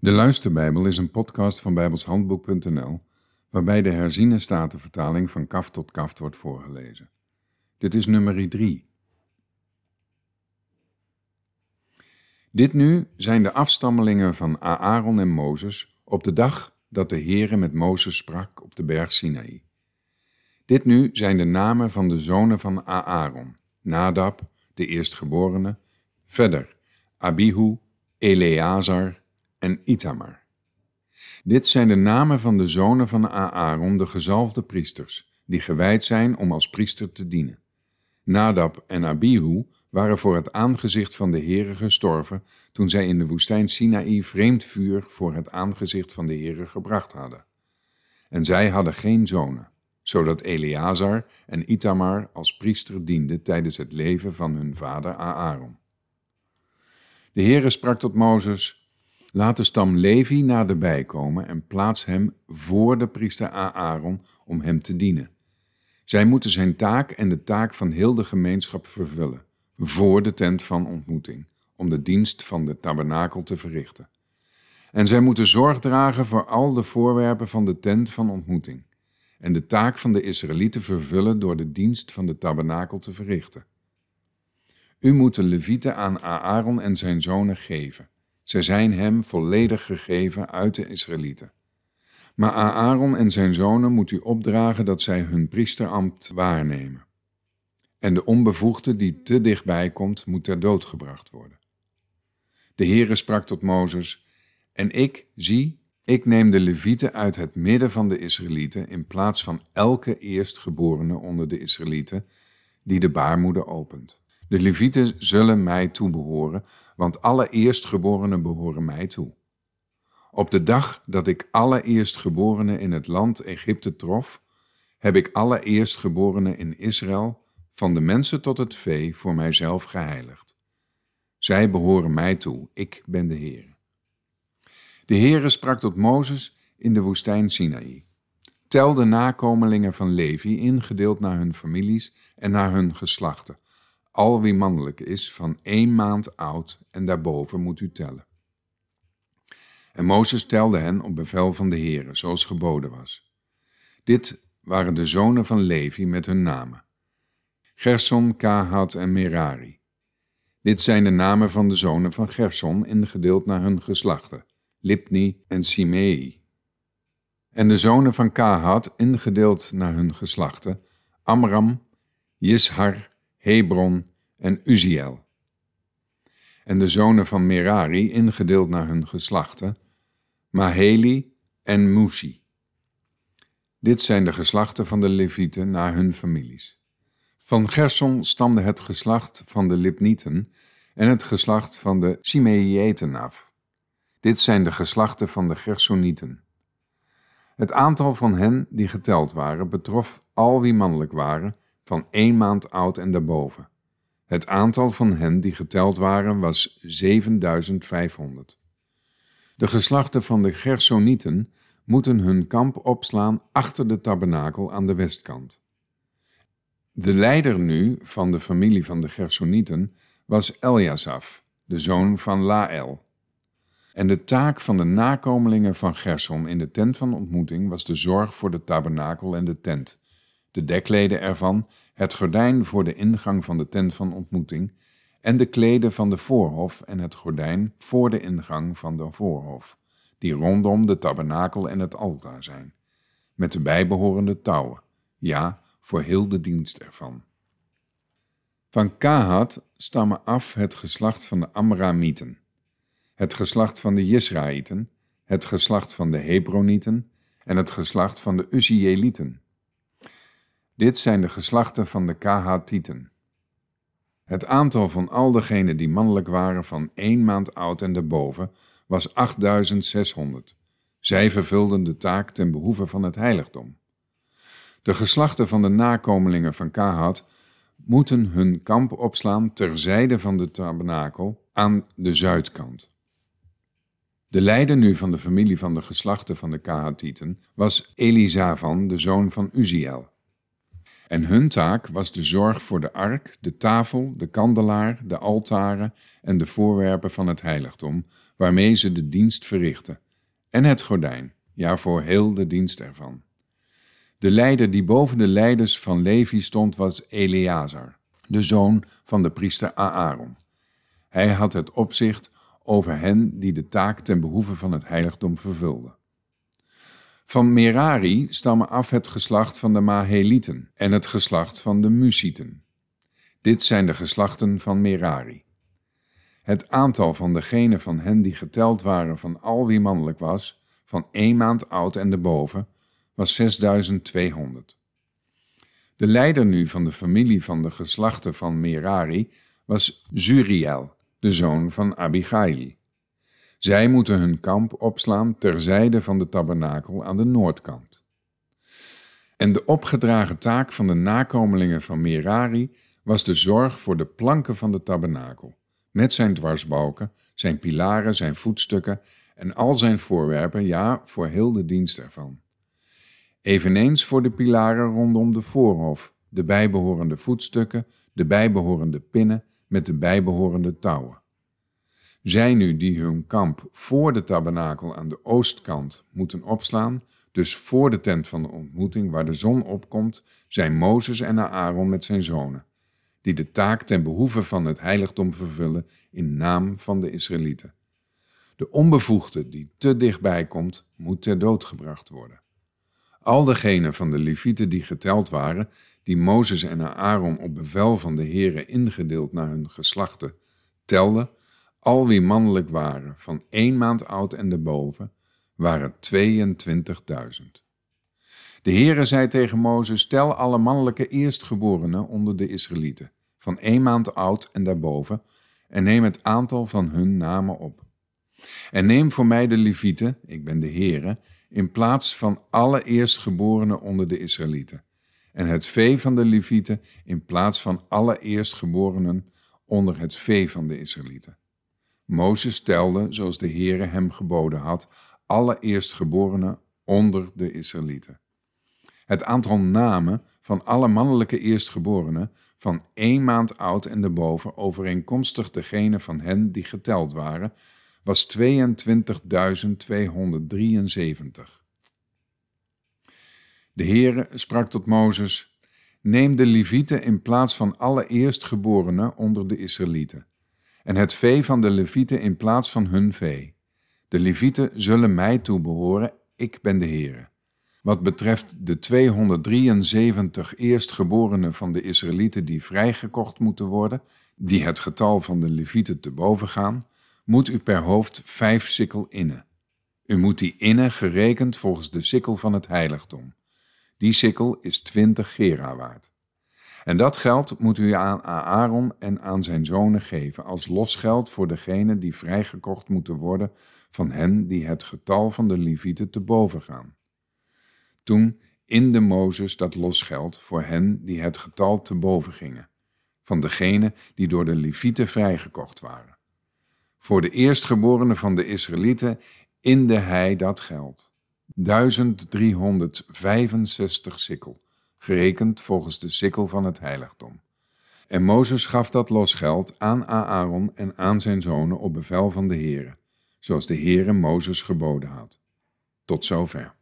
De Luisterbijbel is een podcast van bijbelshandboek.nl waarbij de herziene statenvertaling van kaft tot kaft wordt voorgelezen. Dit is nummer 3. Dit nu zijn de afstammelingen van Aaron en Mozes op de dag dat de Heere met Mozes sprak op de berg Sinaï. Dit nu zijn de namen van de zonen van Aaron, Nadab, de eerstgeborene, verder Abihu, Eleazar en Itamar. Dit zijn de namen van de zonen van Aaron, de gezalfde priesters, die gewijd zijn om als priester te dienen. Nadab en Abihu waren voor het aangezicht van de Heere gestorven toen zij in de woestijn Sinaï vreemd vuur voor het aangezicht van de Heere gebracht hadden. En zij hadden geen zonen, zodat Eleazar en Itamar als priester dienden tijdens het leven van hun vader Aaron. De Heere sprak tot Mozes, laat de stam Levi naderbij komen en plaats hem voor de priester Aaron om hem te dienen. Zij moeten zijn taak en de taak van heel de gemeenschap vervullen, voor de tent van ontmoeting, om de dienst van de tabernakel te verrichten. En zij moeten zorg dragen voor al de voorwerpen van de tent van ontmoeting, en de taak van de Israëlieten vervullen door de dienst van de tabernakel te verrichten. U moet de levieten aan Aaron en zijn zonen geven. Zij zijn hem volledig gegeven uit de Israëlieten. Maar Aaron en zijn zonen moet u opdragen dat zij hun priesterambt waarnemen. En de onbevoegde die te dichtbij komt, moet ter dood gebracht worden. De Heere sprak tot Mozes, en ik, zie, ik neem de levieten uit het midden van de Israëlieten in plaats van elke eerstgeborene onder de Israëlieten die de baarmoeder opent. De Levieten zullen mij toebehoren, want alle eerstgeborenen behoren mij toe. Op de dag dat ik alle eerstgeborenen in het land Egypte trof, heb ik alle eerstgeborenen in Israël, van de mensen tot het vee, voor mijzelf geheiligd. Zij behoren mij toe, ik ben de Heer. De Heere sprak tot Mozes in de woestijn Sinaï. Tel de nakomelingen van Levi, ingedeeld naar hun families en naar hun geslachten, al wie mannelijk is, van één maand oud en daarboven moet u tellen. En Mozes telde hen op bevel van de Heere, zoals geboden was. Dit waren de zonen van Levi met hun namen. Gerson, Kahat en Merari. Dit zijn de namen van de zonen van Gerson, ingedeeld naar hun geslachten, Lipni en Simei. En de zonen van Kahat, ingedeeld naar hun geslachten, Amram, Jishar, Hebron en Uziel. En de zonen van Merari, ingedeeld naar hun geslachten, Maheli en Mushi. Dit zijn de geslachten van de Levieten naar hun families. Van Gerson stamde het geslacht van de Lipnieten en het geslacht van de Simeïeten af. Dit zijn de geslachten van de Gersonieten. Het aantal van hen die geteld waren betrof al wie mannelijk waren, van één maand oud en daarboven. Het aantal van hen die geteld waren was 7500. De geslachten van de Gersonieten moeten hun kamp opslaan achter de tabernakel aan de westkant. De leider nu van de familie van de Gersonieten was Eliasaf, de zoon van Lael. En de taak van de nakomelingen van Gerson in de tent van ontmoeting was de zorg voor de tabernakel en de tent, de dekleden ervan, het gordijn voor de ingang van de tent van ontmoeting en de kleden van de voorhof en het gordijn voor de ingang van de voorhof, die rondom de tabernakel en het altaar zijn, met de bijbehorende touwen, ja, voor heel de dienst ervan. Van Kahat stammen af het geslacht van de Amramieten, het geslacht van de Jisraïten, het geslacht van de Hebronieten en het geslacht van de Uzielieten. Dit zijn de geslachten van de Kahatieten. Het aantal van al degenen die mannelijk waren van één maand oud en daarboven was 8600. Zij vervulden de taak ten behoeve van het heiligdom. De geslachten van de nakomelingen van Kahat moeten hun kamp opslaan terzijde van de tabernakel aan de zuidkant. De leider nu van de familie van de geslachten van de Kahatieten was Elisavan, de zoon van Uziel. En hun taak was de zorg voor de ark, de tafel, de kandelaar, de altaren en de voorwerpen van het heiligdom, waarmee ze de dienst verrichtten, en het gordijn, ja voor heel de dienst ervan. De leider die boven de leiders van Levi stond was Eleazar, de zoon van de priester Aaron. Hij had het opzicht over hen die de taak ten behoeve van het heiligdom vervulden. Van Merari stammen af het geslacht van de Mahelieten en het geslacht van de Musieten. Dit zijn de geslachten van Merari. Het aantal van degenen van hen die geteld waren van al wie mannelijk was, van één maand oud en erboven, was 6200. De leider nu van de familie van de geslachten van Merari was Zuriel, de zoon van Abigail. Zij moeten hun kamp opslaan terzijde van de tabernakel aan de noordkant. En de opgedragen taak van de nakomelingen van Merari was de zorg voor de planken van de tabernakel, met zijn dwarsbalken, zijn pilaren, zijn voetstukken en al zijn voorwerpen, ja, voor heel de dienst ervan. Eveneens voor de pilaren rondom de voorhof, de bijbehorende voetstukken, de bijbehorende pinnen met de bijbehorende touwen. Zij nu die hun kamp voor de tabernakel aan de oostkant moeten opslaan, dus voor de tent van de ontmoeting waar de zon opkomt, zijn Mozes en Aaron met zijn zonen, die de taak ten behoeve van het heiligdom vervullen in naam van de Israëlieten. De onbevoegde die te dichtbij komt, moet ter dood gebracht worden. Al degenen van de Levieten die geteld waren, die Mozes en Aaron op bevel van de Heere ingedeeld naar hun geslachten, telden, al wie mannelijk waren, van één maand oud en erboven, waren 22.000. De Heere zei tegen Mozes, tel alle mannelijke eerstgeborenen onder de Israëlieten, van één maand oud en daarboven, en neem het aantal van hun namen op. En neem voor mij de Levieten, ik ben de Heere, in plaats van alle eerstgeborenen onder de Israëlieten, en het vee van de Levieten in plaats van alle eerstgeborenen onder het vee van de Israëlieten. Mozes telde, zoals de Heere hem geboden had, alle eerstgeborenen onder de Israëlieten. Het aantal namen van alle mannelijke eerstgeborenen van één maand oud en erboven, overeenkomstig degene van hen die geteld waren, was 22.273. De Heere sprak tot Mozes, neem de Levieten in plaats van alle eerstgeborenen onder de Israëlieten en het vee van de Levieten in plaats van hun vee. De Levieten zullen mij toebehoren, ik ben de Heere. Wat betreft de 273 eerstgeborenen van de Israëlieten die vrijgekocht moeten worden, die het getal van de Levieten te boven gaan, moet u per hoofd vijf sikkel innen. U moet die innen gerekend volgens de sikkel van het heiligdom. Die sikkel is twintig gera waard. En dat geld moet u aan Aaron en aan zijn zonen geven als losgeld voor degenen die vrijgekocht moeten worden van hen die het getal van de Levieten te boven gaan. Toen inde Mozes dat losgeld voor hen die het getal te boven gingen, van degenen die door de Levieten vrijgekocht waren. Voor de eerstgeborenen van de Israëlieten inde hij dat geld, 1365 sikkel gerekend volgens de sikkel van het heiligdom. En Mozes gaf dat losgeld aan Aaron en aan zijn zonen op bevel van de Heere, zoals de Heere Mozes geboden had. Tot zover.